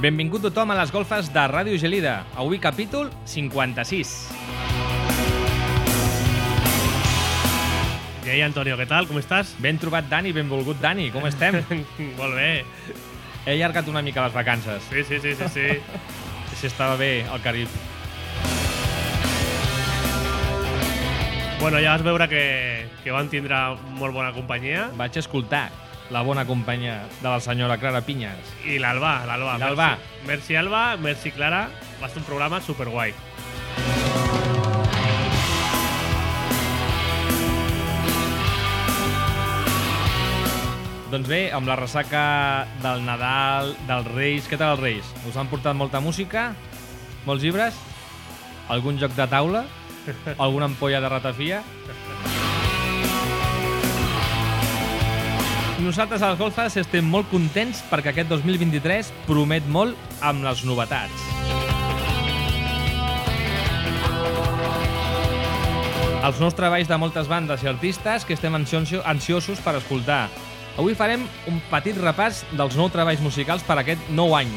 Benvingut tothom a les golfes de Ràdio Gelida. Avui capítol 56. I ahí, Antonio, què tal? Com estàs? Ben trobat, Dani. Benvolgut, Dani. Com estem? Molt bé. He allargat una mica les vacances. Sí, sí, sí, sí, sí. Si estava bé al Carib. bueno, ja vas veure que, que van tindre molt bona companyia. Vaig escoltar la bona companyia de la senyora Clara Pinyas. I l'Alba, l'Alba. L'Alba. Merci, merci, Alba, merci, Clara. Va ser un programa superguai. Doncs bé, amb la ressaca del Nadal, dels Reis... Què tal els Reis? Us han portat molta música? Molts llibres? Algun joc de taula? Alguna ampolla de ratafia? Nosaltres als Golfes estem molt contents perquè aquest 2023 promet molt amb les novetats. Els nous treballs de moltes bandes i artistes que estem ansio- ansiosos per escoltar. Avui farem un petit repàs dels nous treballs musicals per aquest nou any.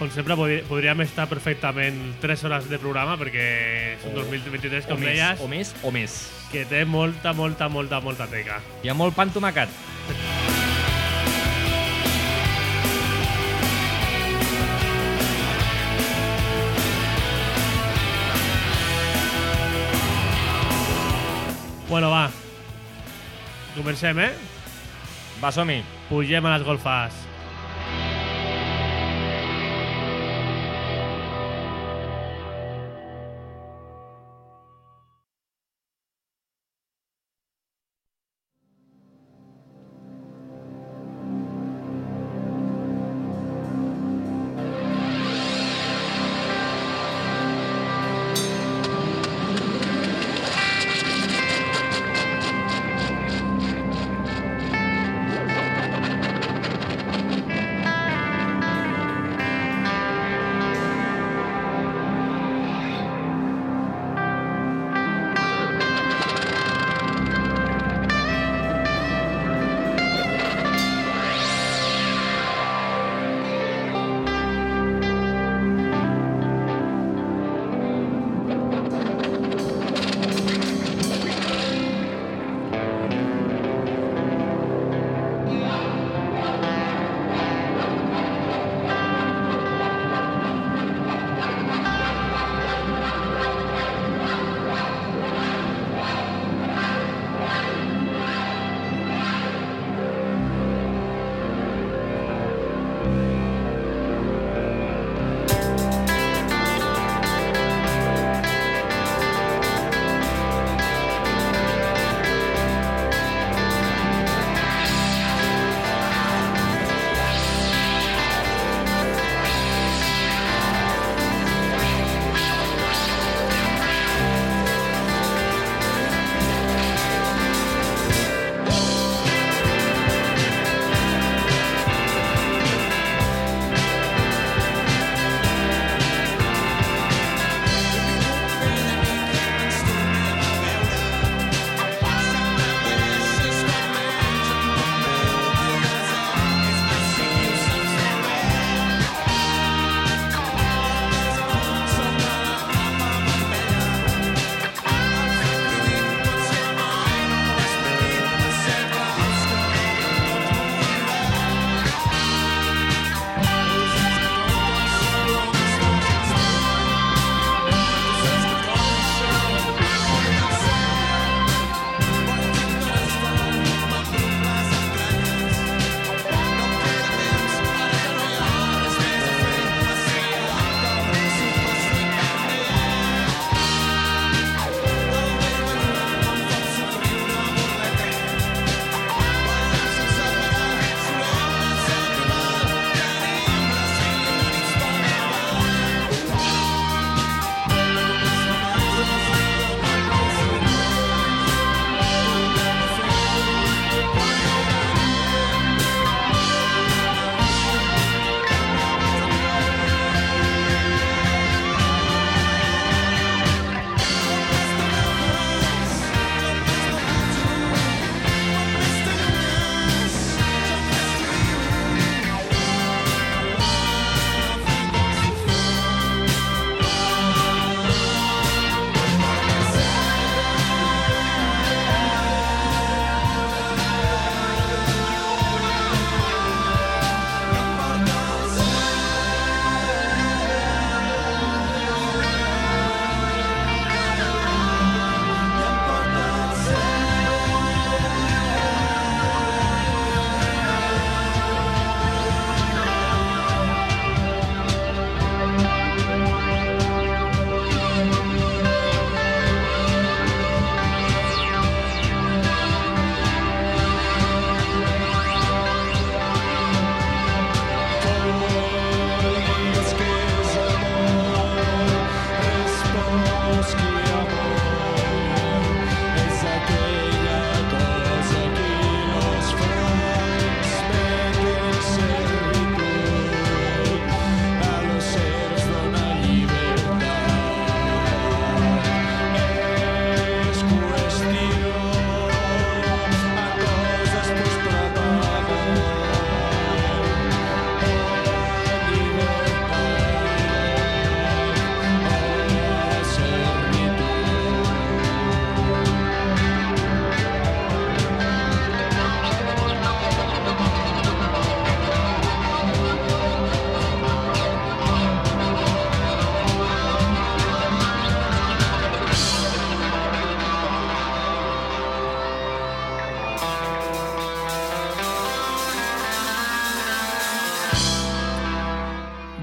Com sempre, podríem estar perfectament 3 hores de programa perquè és un O- 2023, O com més, deies, o més, o més. que té molta, molta, molta, molta teca. Hi ha molt pa en tomacat. Bueno, va. Comencem, eh? Va, som-hi. Pugem a les golfes.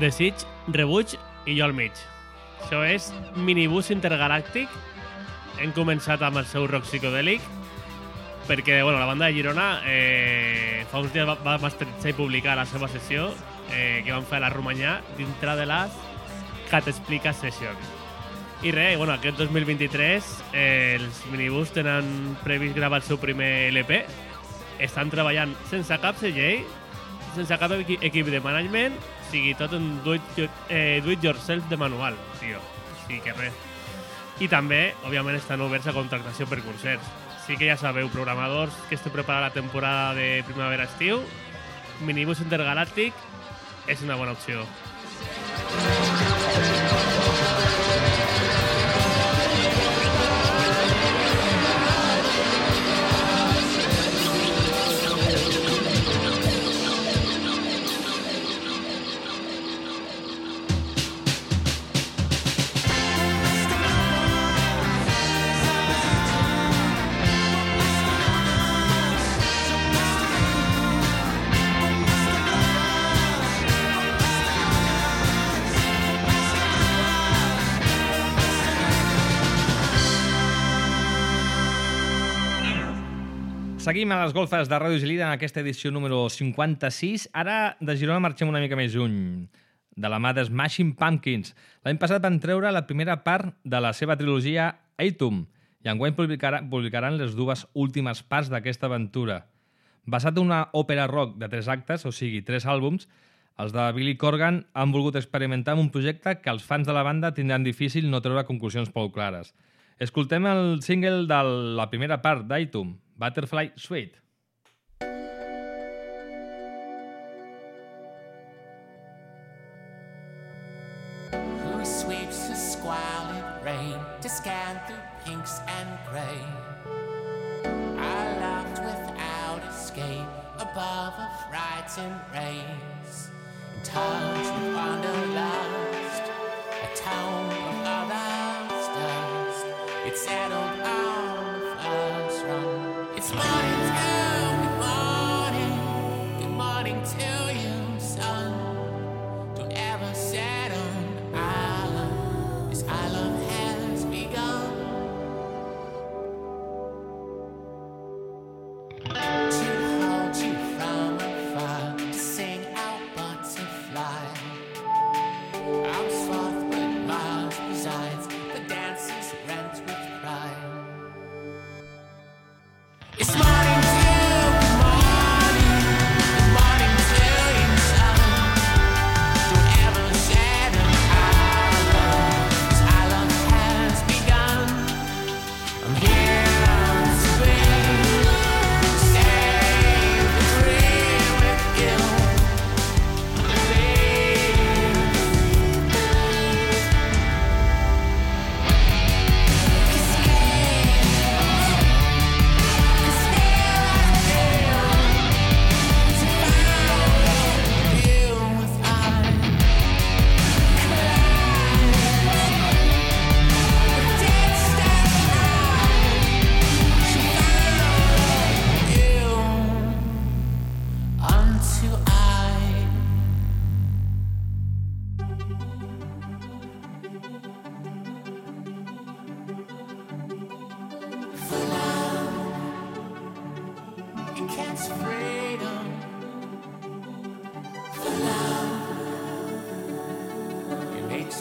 Desig, Rebuig i jo al mig. Això és Minibús Intergalàctic. Hem començat amb el seu rock psicodèlic perquè bueno, la banda de Girona eh, fa uns dies va, va masteritzar i publicar la seva sessió eh, que van fer a la Romanyà dintre de les Cat Explica Sessions. I res, bueno, aquest 2023 eh, els minibús tenen previst gravar el seu primer LP. Estan treballant sense cap segell, sense cap equi equip de management, sigui, tot en do it, eh, do yourself de manual, tio. O sigui que res. I també, òbviament, estan oberts a contractació per concerts. Sí que ja sabeu, programadors que esteu preparant la temporada de primavera-estiu, Minibús Intergalàctic és una bona opció. Seguim a les golfes de Ràdio Gelida en aquesta edició número 56. Ara de Girona marxem una mica més lluny, de la mà de Smashing Pumpkins. L'any passat van treure la primera part de la seva trilogia Atum i enguany publicaran, publicaran les dues últimes parts d'aquesta aventura. Basat en una òpera rock de tres actes, o sigui, tres àlbums, els de Billy Corgan han volgut experimentar amb un projecte que els fans de la banda tindran difícil no treure conclusions prou clares. Escoltem el single de la primera part d'Itum, Butterfly Suite. Who sweeps the squalid rain to scan through pinks and grey? I laughed without escape above a frightened race. Touch wanderlust, a of others dust. It settled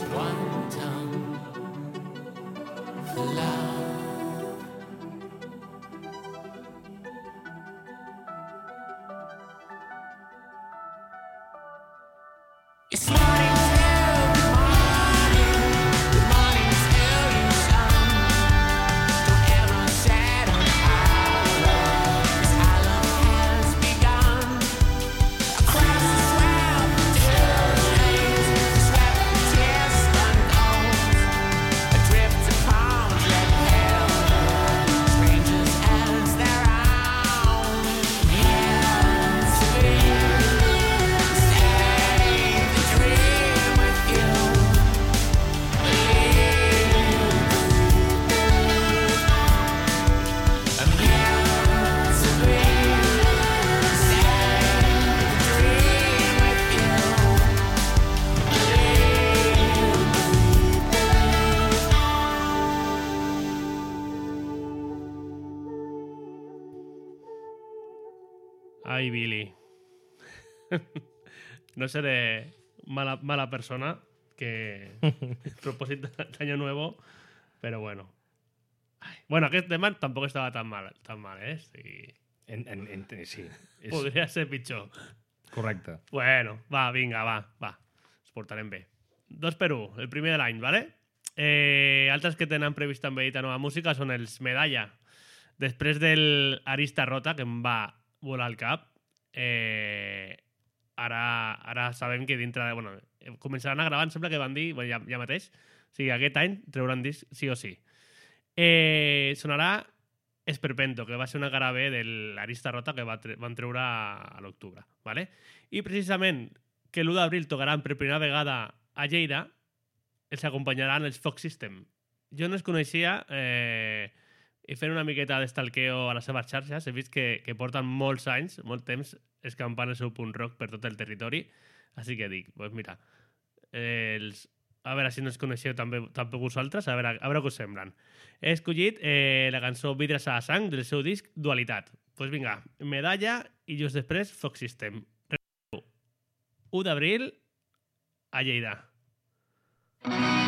one time fly. No seré mala, mala persona que propósito de año nuevo, pero bueno. Ay, bueno, aquest tema tampoc estava tan mal, tan mal eh? Sí. En, en, en, Podria ser pitjor. correcte. Bueno, va, vinga, va, va. Ens portarem bé. Dos per un, el primer de l'any, ¿vale? Eh, altres que tenen previst també editar nova música són els Medalla. Després del Arista Rota, que em va volar al cap, eh, ara, ara sabem que dintre de... Bueno, eh, començaran a gravar, em sembla que van dir, bueno, ja, ja mateix, o sigui, aquest any trauran disc sí o sí. Eh, sonarà Esperpento, que va ser una cara B de l'Arista Rota que va tre van treure a, a l'octubre. ¿vale? I precisament que l'1 d'abril tocaran per primera vegada a Lleida, els acompanyaran els Fox System. Jo no els coneixia eh, i fent una miqueta d'estalqueo a les seves xarxes he vist que, que porten molts anys, molt temps, escampant el seu punt rock per tot el territori. Així que dic, pues mira, eh, els, a veure si no els coneixeu també, també vosaltres, a veure, a veure què us semblen. He escollit eh, la cançó Vidres a la sang del seu disc Dualitat. Doncs pues vinga, medalla i just després Fox System. 1 d'abril a Lleida. Te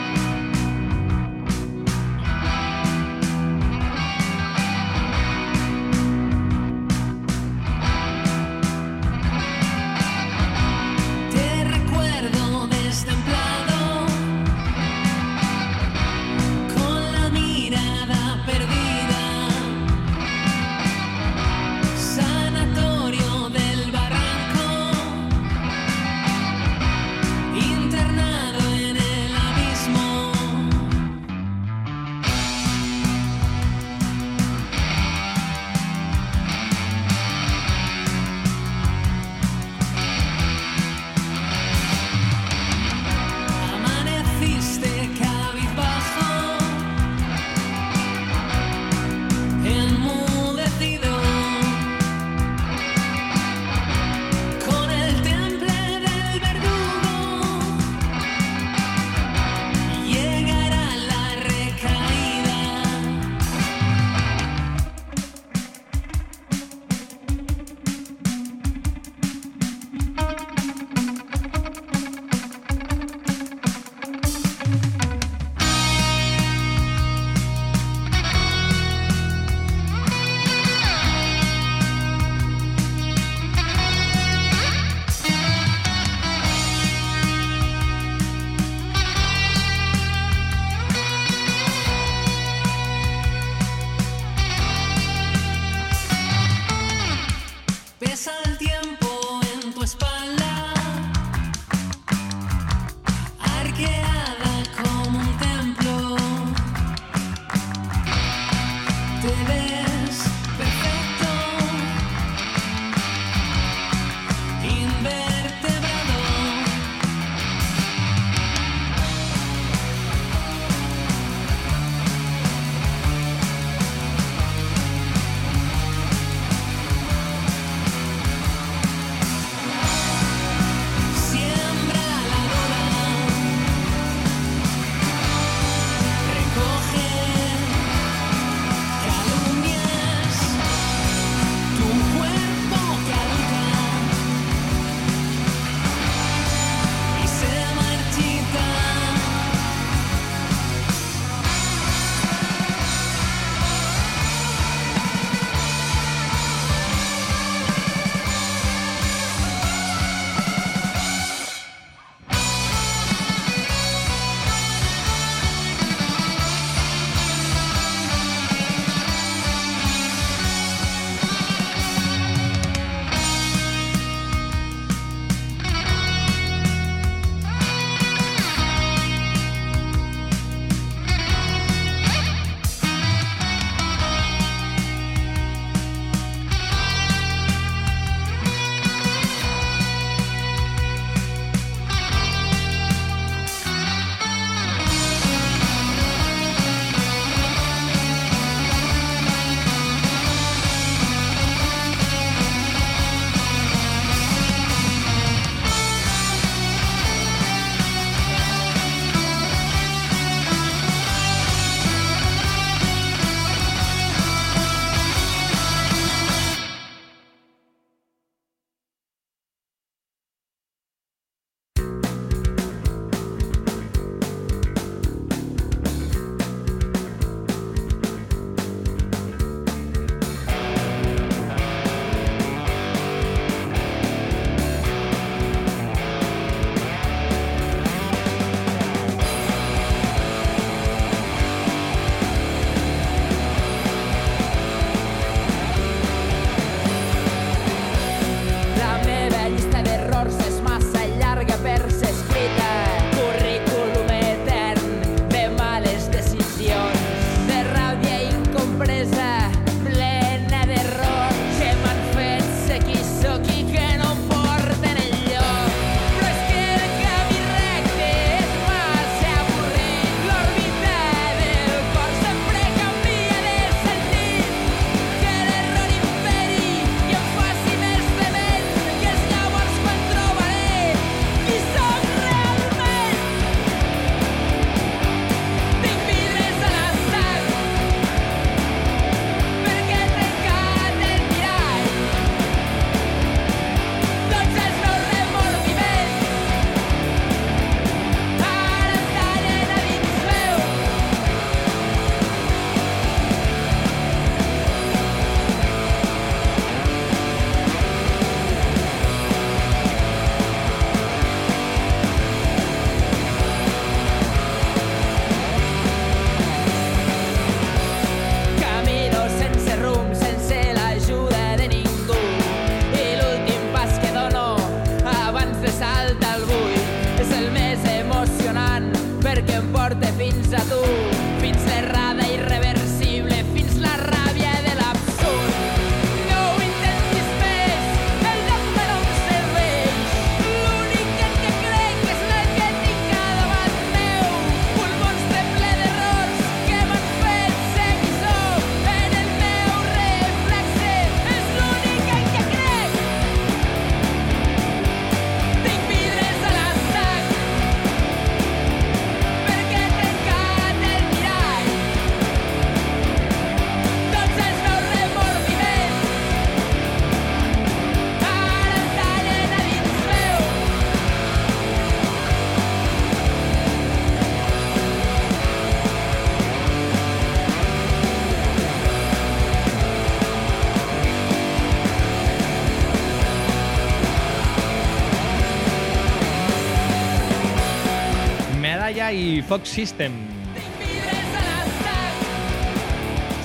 Fox System.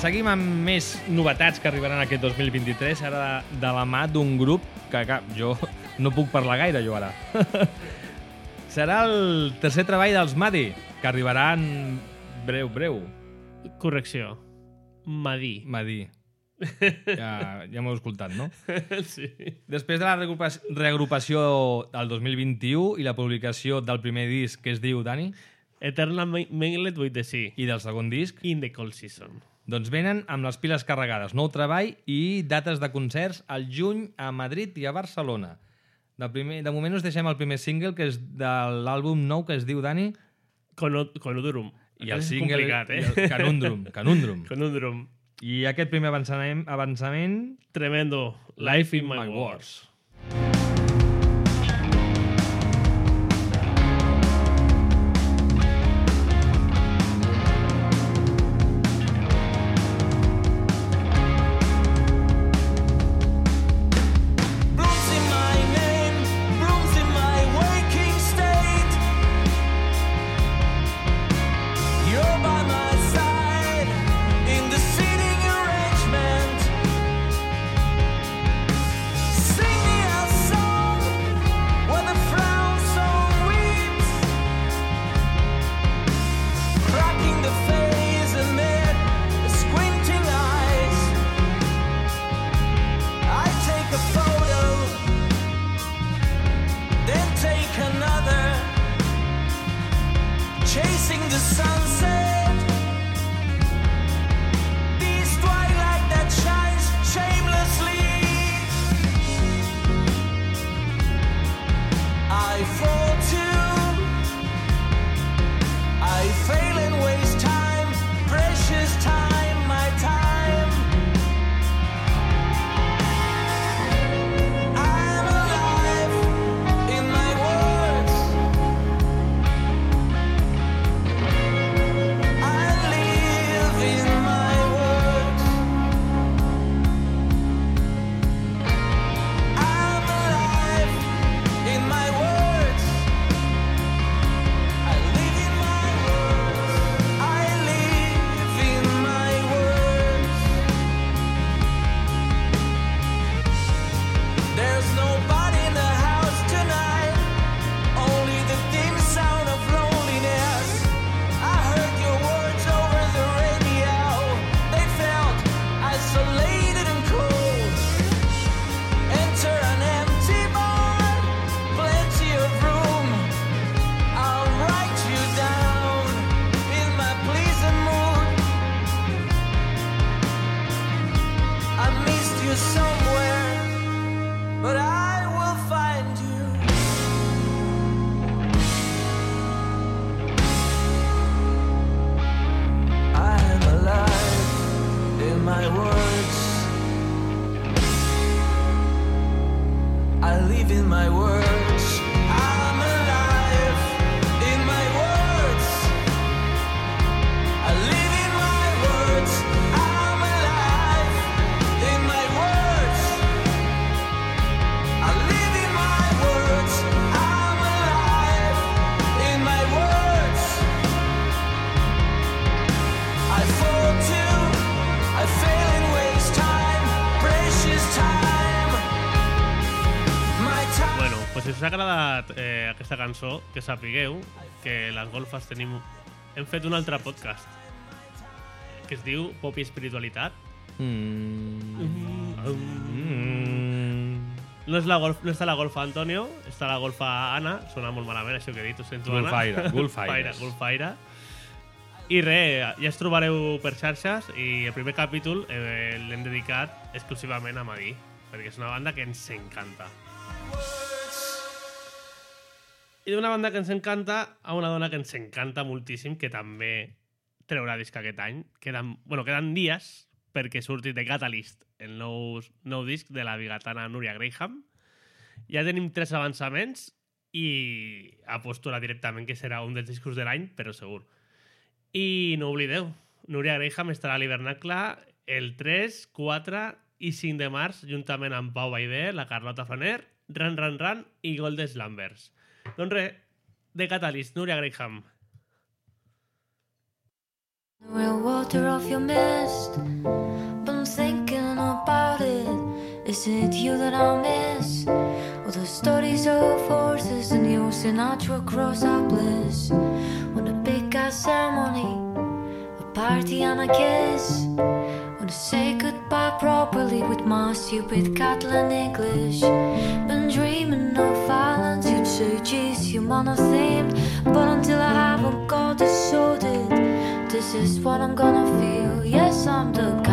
Seguim amb més novetats que arribaran aquest 2023, ara de, de la mà d'un grup que, que jo no puc parlar gaire, jo ara. Serà el tercer treball dels Madi, que arribaran breu, breu. Correcció. Madi. Madi. Ja, ja m'heu escoltat, no? Sí. Després de la reagrupació del 2021 i la publicació del primer disc que es diu, Dani? Eternal Mailet vull de sí. I del segon disc? In the Cold Season. Doncs venen amb les piles carregades, nou treball i dates de concerts al juny a Madrid i a Barcelona. De, primer, de moment us deixem el primer single, que és de l'àlbum nou que es diu, Dani... Conundrum. I el single... Complicat, eh? El Canundrum. Canundrum. Canundrum. I aquest primer avançament... avançament... Tremendo. Life in my wars. wars. ha agradat eh, aquesta cançó, que sapigueu que les golfes tenim... Hem fet un altre podcast que es diu Pop i Espiritualitat. Mm. Mm. Mm. No, és la golf, no està la golfa Antonio, està la golfa Anna. Sona molt malament això que he dit, ho sento, Anna. Golfaire, golfaire. I res, ja es trobareu per xarxes i el primer capítol eh, l'hem dedicat exclusivament a Madí, perquè és una banda que ens encanta. Música i d'una banda que ens encanta a una dona que ens encanta moltíssim, que també treurà disc aquest any. Queden, bueno, queden dies perquè surti de Catalyst, el nou, nou disc de la bigatana Núria Graham. Ja tenim tres avançaments i aposto directament que serà un dels discos de l'any, però segur. I no oblideu, Núria Graham estarà a l'Hivernacle el 3, 4 i 5 de març, juntament amb Pau Baidé, la Carlota Flaner, Ran Ran Ran i Goldes Lambers. Doncs de Catalyst, Núria Graham. Real water off your mist, I'm thinking about it. Is it you that I miss? All the stories of horses and ocean natural cross our bliss. When a big ass ceremony, a party and a kiss. Wanna say goodbye properly with my stupid Catalan English. Been dreaming of violence, geez, you monothemed. But until I haven't got it sorted, this is what I'm gonna feel. Yes, I'm the catalyst.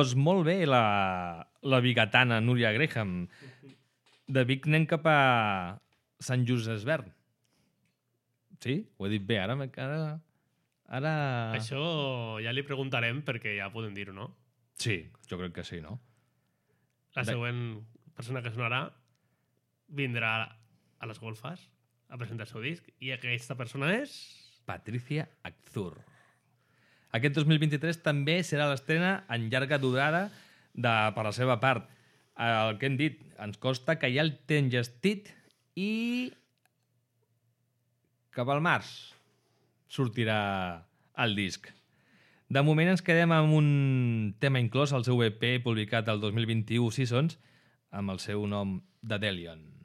Doncs molt bé la, la bigatana Núria Graham. De Vic anem cap a Sant Just Esvern. Sí? Ho he dit bé, ara... Ara... ara... Això ja li preguntarem perquè ja podem dir-ho, no? Sí, jo crec que sí, no? La següent persona que sonarà vindrà a les golfes a presentar el seu disc i aquesta persona és... Patricia Akzur. Aquest 2023 també serà l'estrena en llarga durada de, per la seva part. El que hem dit, ens costa que ja el té engestit i cap al març sortirà el disc. De moment ens quedem amb un tema inclòs al seu EP publicat el 2021 Seasons amb el seu nom de Delion.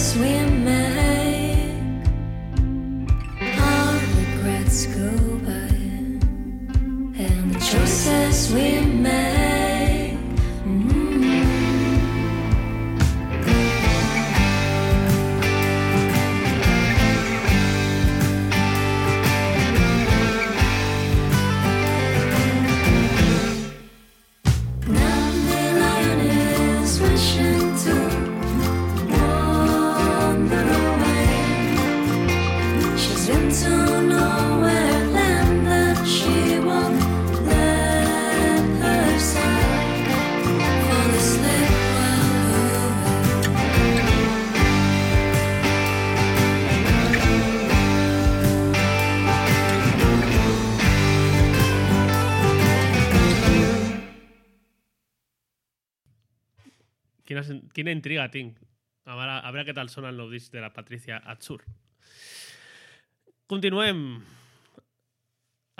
swim Quina, intriga tinc. A veure, a veure què tal sona el nou disc de la Patricia Atzur. Continuem.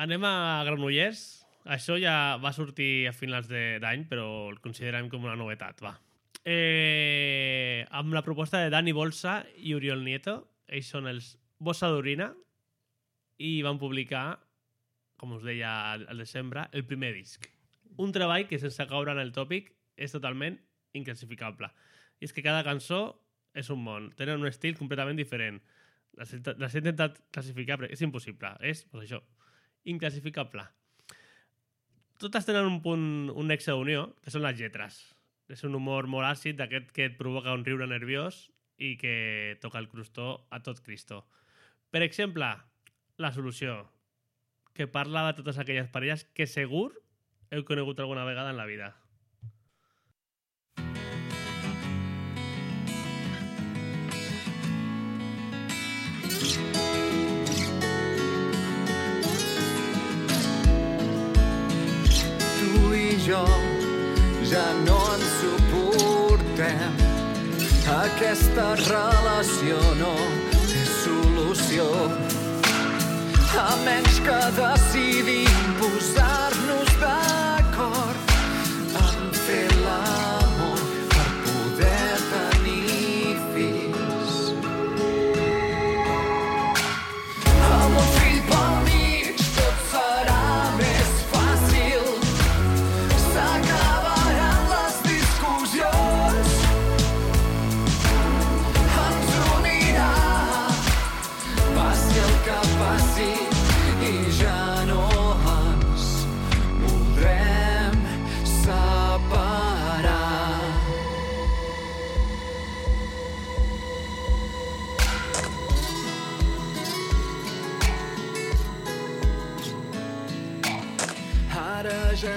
Anem a Granollers. Això ja va sortir a finals d'any, però el considerem com una novetat, va. Eh, amb la proposta de Dani Bolsa i Oriol Nieto. Ells són els Bossa d'Orina i van publicar, com us deia al desembre, el primer disc. Un treball que, sense caure en el tòpic, és totalment inclassificable. I és que cada cançó és un món. Tenen un estil completament diferent. Les, he- intentat classificar, però és impossible. És, doncs això, inclassificable. Totes tenen un punt, un nexe d'unió, que són les lletres. És un humor molt àcid, d'aquest que et provoca un riure nerviós i que toca el crustó a tot Cristo. Per exemple, La solució, que parla de totes aquelles parelles que segur heu conegut alguna vegada en la vida. Aquesta relació no té solució. A menys que decidim posar-nos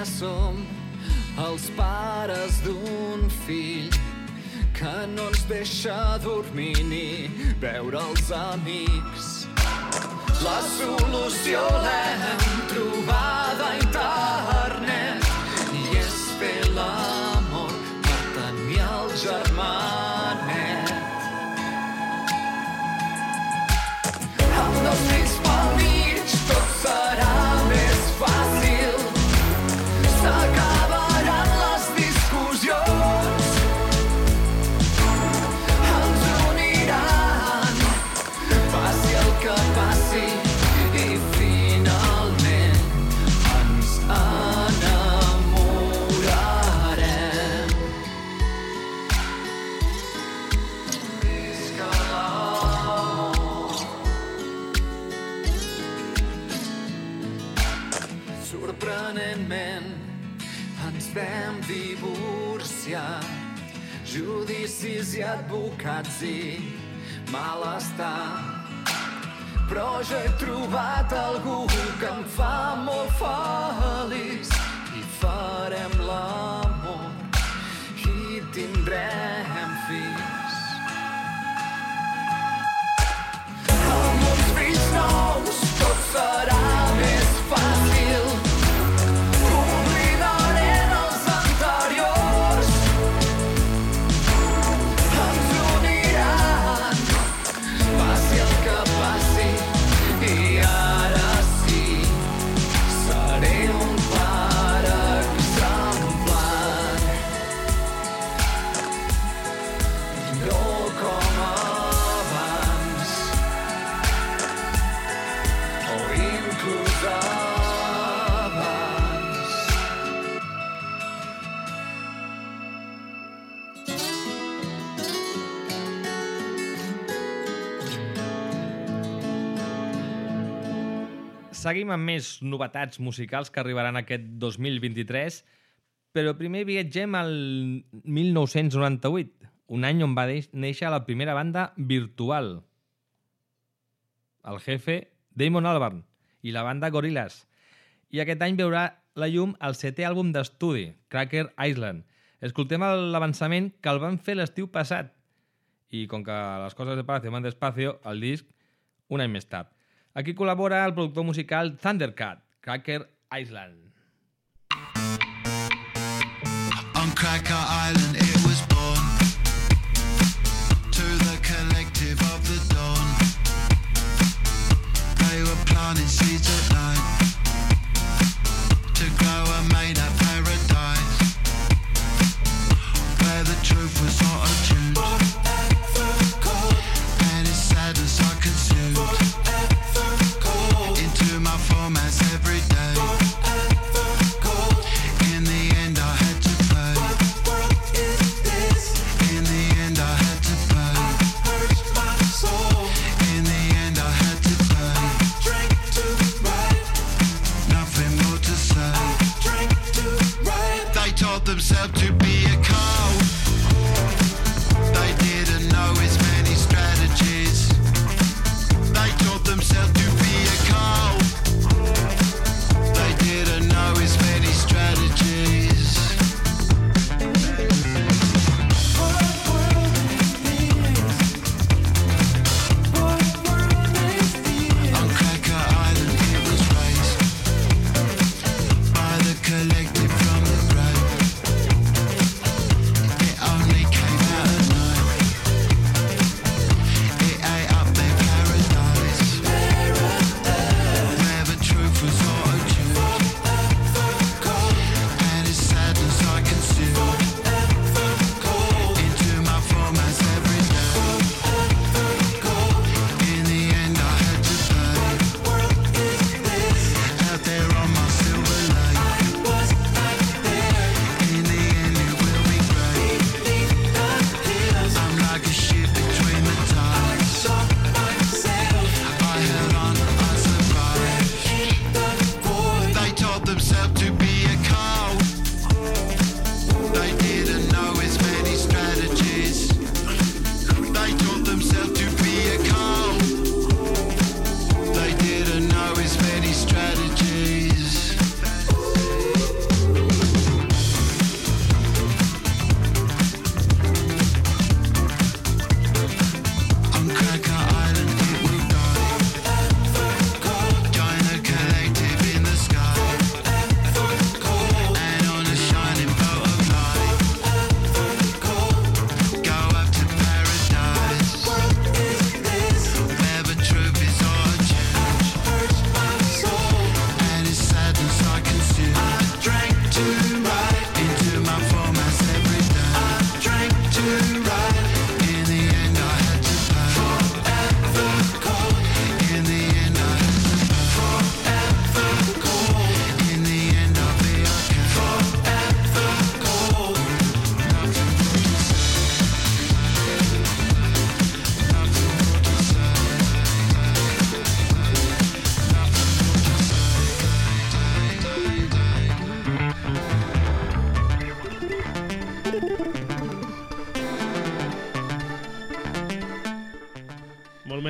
som els pares d'un fill que no ens deixa dormir ni veure els amics. La solució l'hem trobada a internet Seguim amb més novetats musicals que arribaran aquest 2023, però primer viatgem al 1998, un any on va néixer la primera banda virtual. El jefe Damon Albarn i la banda Gorillaz. I aquest any veurà la llum el setè àlbum d'estudi, Cracker Island. Escoltem l'avançament que el van fer l'estiu passat. I com que les coses de Palacio van despacio, el disc un any més tard. Aquí col·labora el productor musical Thundercat, Cracker Island. They were planting seeds at night. To grow a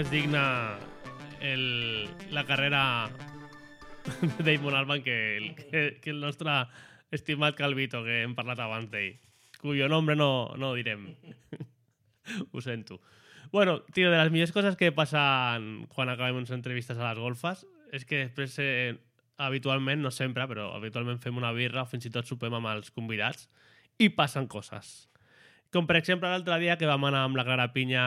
més digna el, la carrera de Damon Albarn que que, que el nostre estimat Calvito, que hem parlat abans d'ell. Cuyo nombre no, no direm. Ho sento. Bueno, tio, de les millors coses que passen quan acabem unes entrevistes a les golfes és que després, eh, habitualment, no sempre, però habitualment fem una birra o fins i tot sopem amb els convidats i passen coses. Com per exemple l'altre dia que vam anar amb la Clara Pinya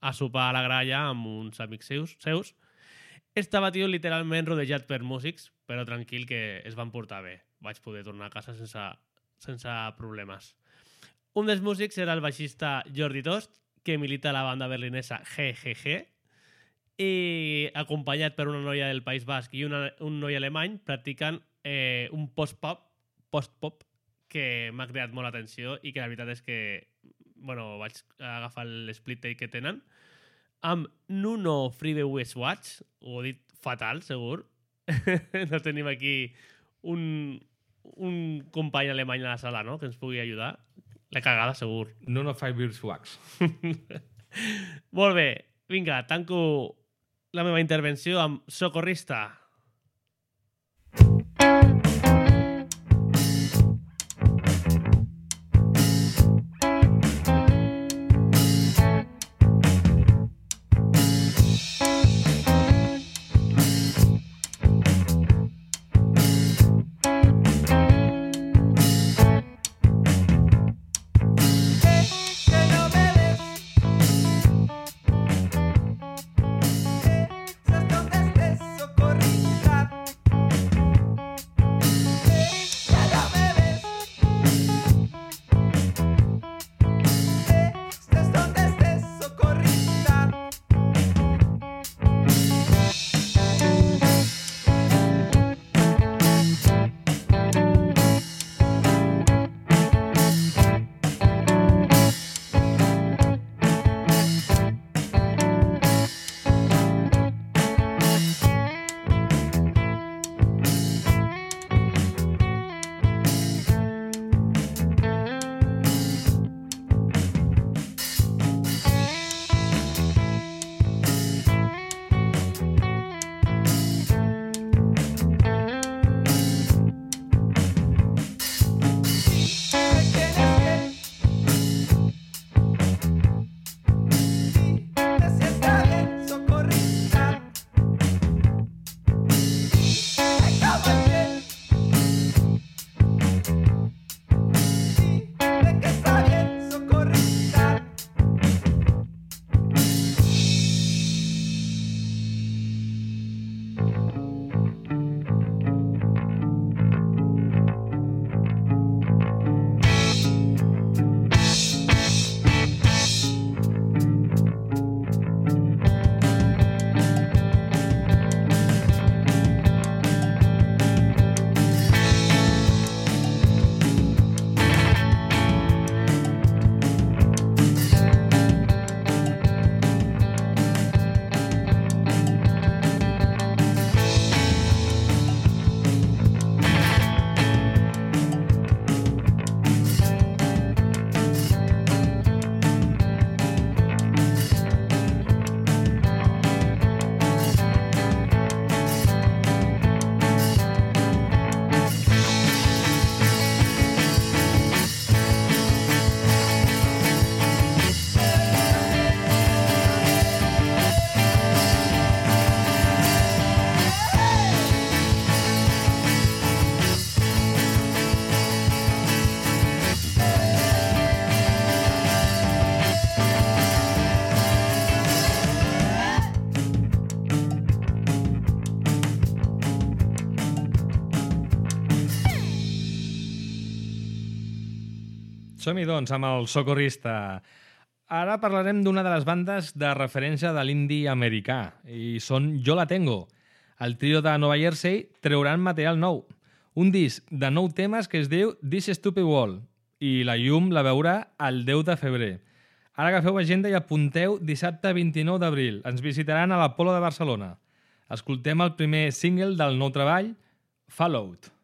a sopar a la gralla amb uns amics seus, seus estava, tio, literalment rodejat per músics, però tranquil, que es van portar bé. Vaig poder tornar a casa sense, sense problemes. Un dels músics era el baixista Jordi Tost, que milita a la banda berlinesa GGG, i acompanyat per una noia del País Basc i una, un noi alemany, practiquen eh, un post-pop post-pop que m'ha creat molt atenció i que la veritat és que bueno, vaig agafar l'split take que tenen amb Nuno Freeway Watch, ho he dit fatal, segur, no tenim aquí un, un company alemany a la sala, no?, que ens pugui ajudar. La cagada, segur. Five Beers Wax. Molt bé, vinga, tanco la meva intervenció amb Socorrista. que Som-hi, doncs, amb el Socorrista. Ara parlarem d'una de les bandes de referència de l'indi americà, i són Jo la tengo. El trio de Nova Jersey treuran material nou. Un disc de nou temes que es diu This Stupid World, i la llum la veurà el 10 de febrer. Ara agafeu agenda i apunteu dissabte 29 d'abril. Ens visitaran a l'Apolo de Barcelona. Escoltem el primer single del nou treball, Followed.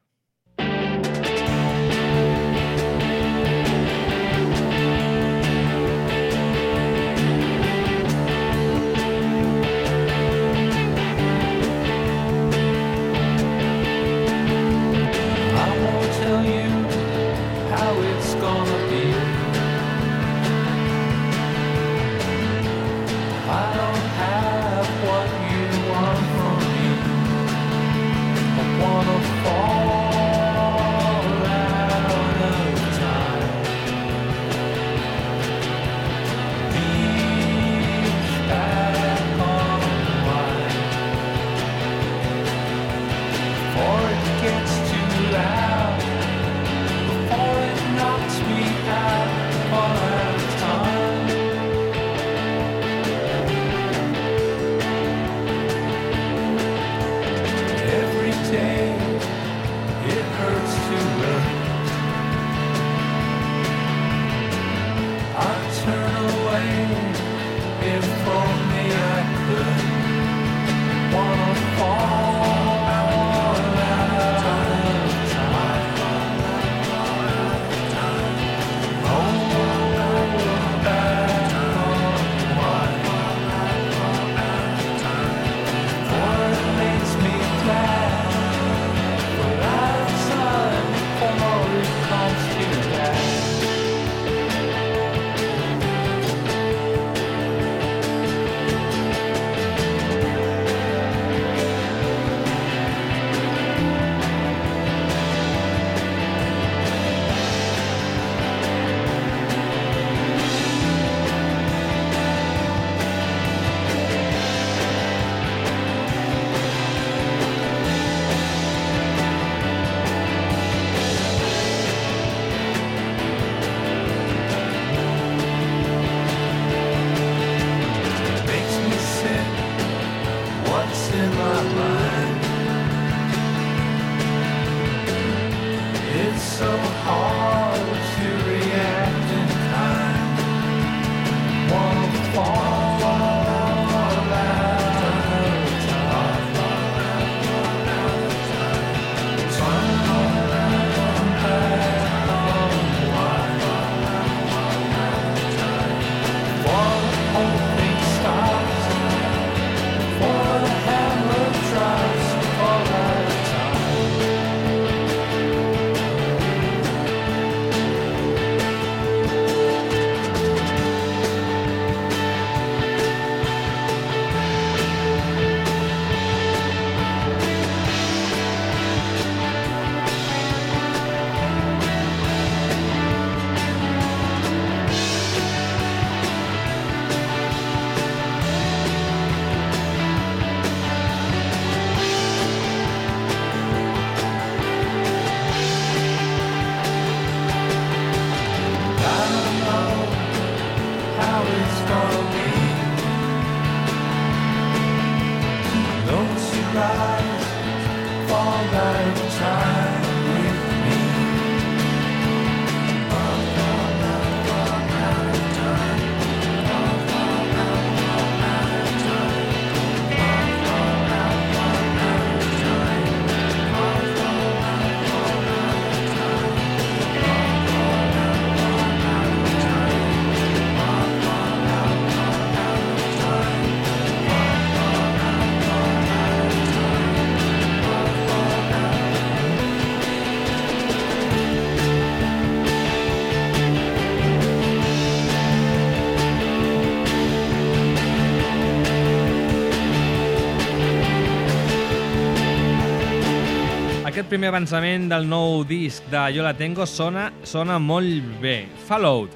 Primer avançament del nou disc de Yo La Tengo sona, sona molt bé. Fallout.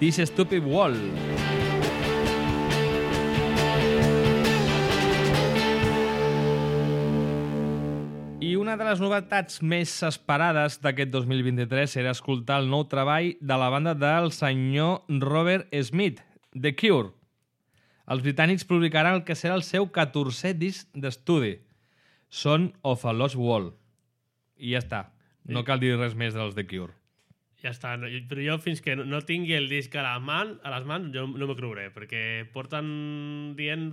This Stupid Wall. I una de les novetats més esperades d'aquest 2023 era escoltar el nou treball de la banda del senyor Robert Smith, The Cure. Els britànics publicaran el que serà el seu 14è disc d'estudi, Son of a Lost World. I ja està. No cal dir res més dels The Cure. Ja està, no, però jo fins que no, no tingui el disc a, la man, a les mans jo no m'ho creuré, perquè porten dient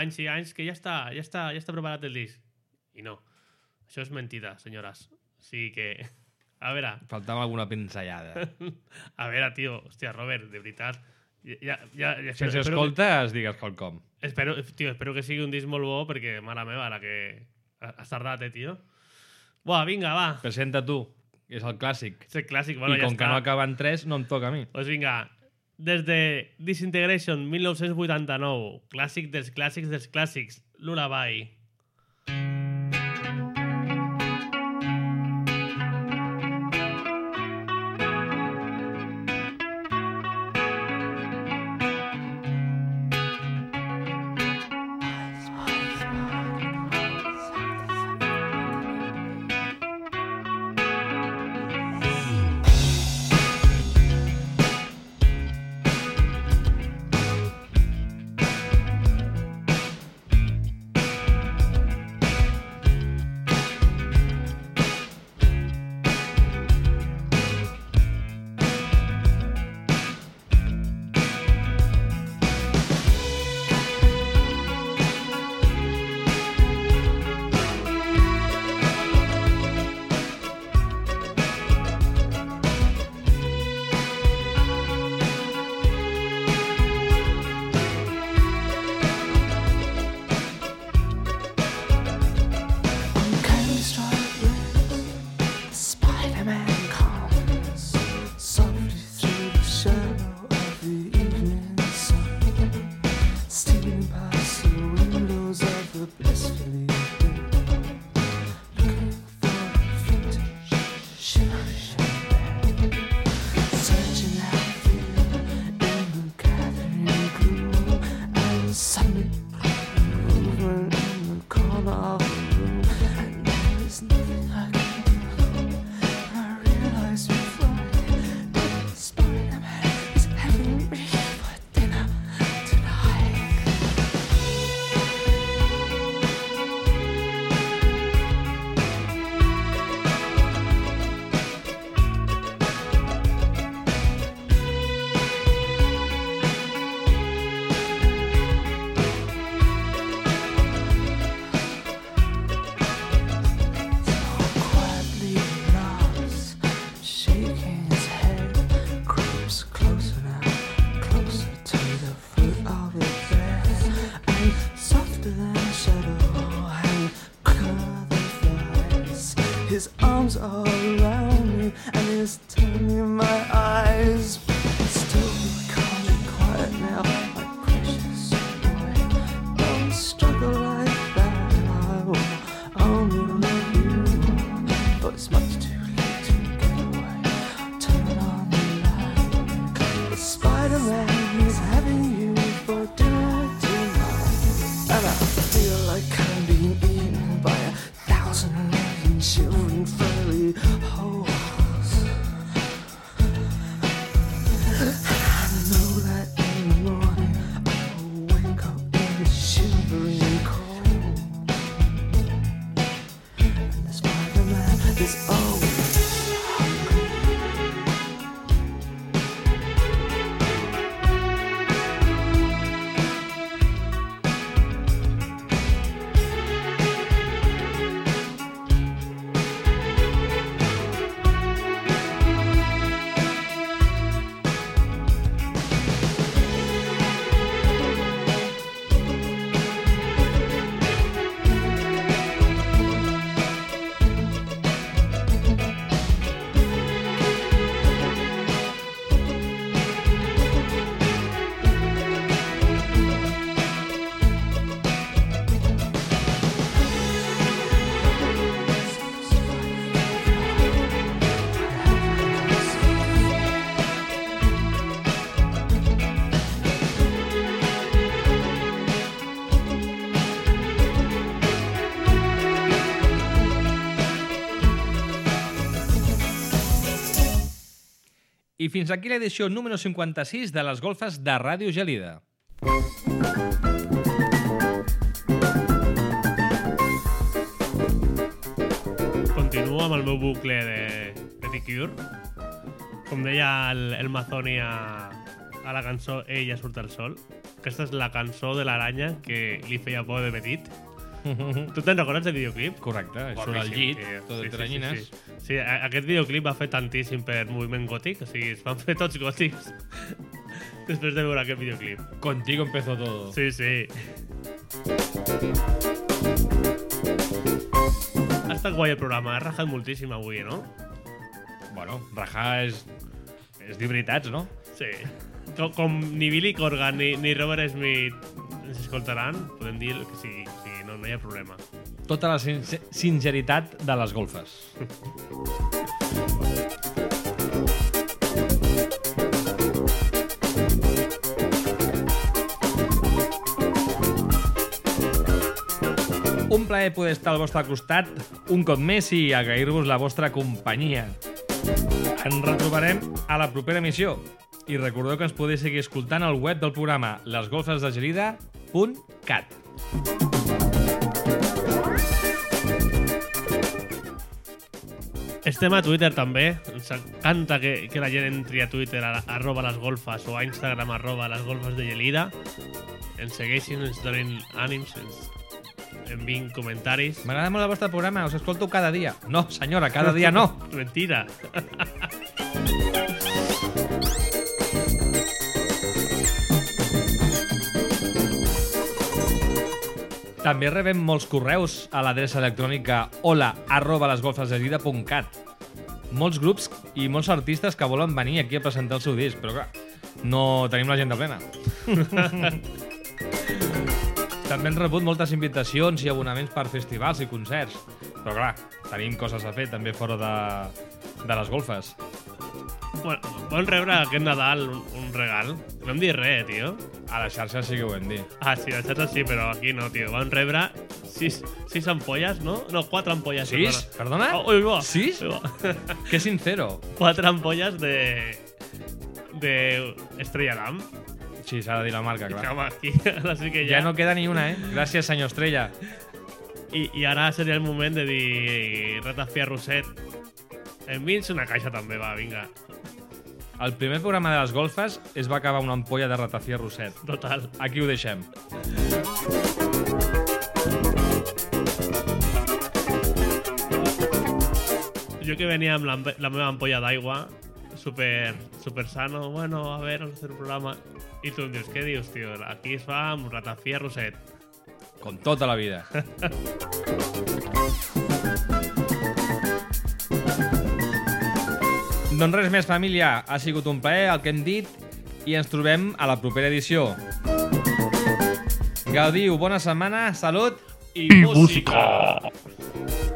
anys i anys que ja està, ja està, ja està preparat el disc. I no. Això és mentida, senyores. O sigui que... A veure, Faltava alguna pinzellada. a veure, tio, hòstia, Robert, de veritat. Ja, ja, ja, si ens espero, escoltes, digues quelcom. espero, tio, espero que sigui un disc molt bo, perquè, mare meva, la que... Has tardat, eh, tio? Buah, vinga, va. Presenta tu. És el clàssic. És el clàssic, bueno, I ja com que està. no acaben tres, no em toca a mi. Pues vinga, des de Disintegration 1989, clàssic dels clàssics dels clàssics, Lullaby. and it's turning my eyes. Fins aquí l'edició número 56 de les golfes de Ràdio Gelida. Continuo amb el meu bucle de, de The Cure. Com deia el, el Mazzoni a, a la cançó Ella surt al sol. Aquesta és la cançó de l'aranya que li feia por de petit. Tu te'n recordes del videoclip? Correcte, surt al llit, tio. tot de teranyines. Sí, sí. sí, a- aquest videoclip va fer tantíssim per moviment gòtic, o sigui, es van fer tots gòtics després de veure aquest videoclip. Contigo empezó todo. Sí, sí. Ha estat guai el programa, ha rajat moltíssim avui, no? Bueno, rajar és, és dir veritats, no? Sí. Com, com ni Billy Corgan ni, ni Robert Smith ens escoltaran, podem dir el que sigui no, hi ha problema. Tota la sin sinceritat de les golfes. Un plaer poder estar al vostre costat un cop més i agrair-vos la vostra companyia. Ens retrobarem a la propera emissió. I recordeu que ens podeu seguir escoltant al web del programa lesgolfesdegelida.cat. Estem a Twitter també. Ens encanta que, que la gent entri a Twitter a, arroba les golfes o a Instagram arroba les golfes de Gelida. Ens segueixin, ens donin ànims, ens enviïn comentaris. M'agrada molt el vostre programa, us escolto cada dia. No, senyora, cada dia no. Mentira. També rebem molts correus a l'adreça electrònica hola arroba lesgolfesdegelida.cat Molts grups i molts artistes que volen venir aquí a presentar el seu disc, però clar, no tenim l'agenda plena. També hem rebut moltes invitacions i abonaments per festivals i concerts, però clar, tenim coses a fer també fora de, de les golfes. Bueno, vam rebre aquest Nadal un, un regal. No hem dit res, tio. A la xarxa sí que ho hem dit. Ah, sí, a xarxa sí, però aquí no, tio. Vam rebre sis, sis ampolles, no? No, quatre ampolles. Sis? Perdona? Oh, ui, va. Sis? Que sincero. quatre ampolles de... de Estrella Damm. Sí, s'ha de dir la marca, clar. home, aquí, ara sí que Ja ja... no queda ni una, eh? Gràcies, senyor Estrella. I, I ara seria el moment de dir Ratafia Roset. Enviï'ns una caixa també, va, vinga. El primer programa de les golfes es va acabar una ampolla de ratafia roset. Total. Aquí ho deixem. Jo que venia amb la, la meva ampolla d'aigua, super, super sano, bueno, a veure, vamos a hacer un programa. I tu em dius, què dius, tio? Aquí es fa amb ratafia roset. Com tota la vida. doncs res més, família. Ha sigut un plaer el que hem dit i ens trobem a la propera edició. Gaudiu, bona setmana, salut I, música!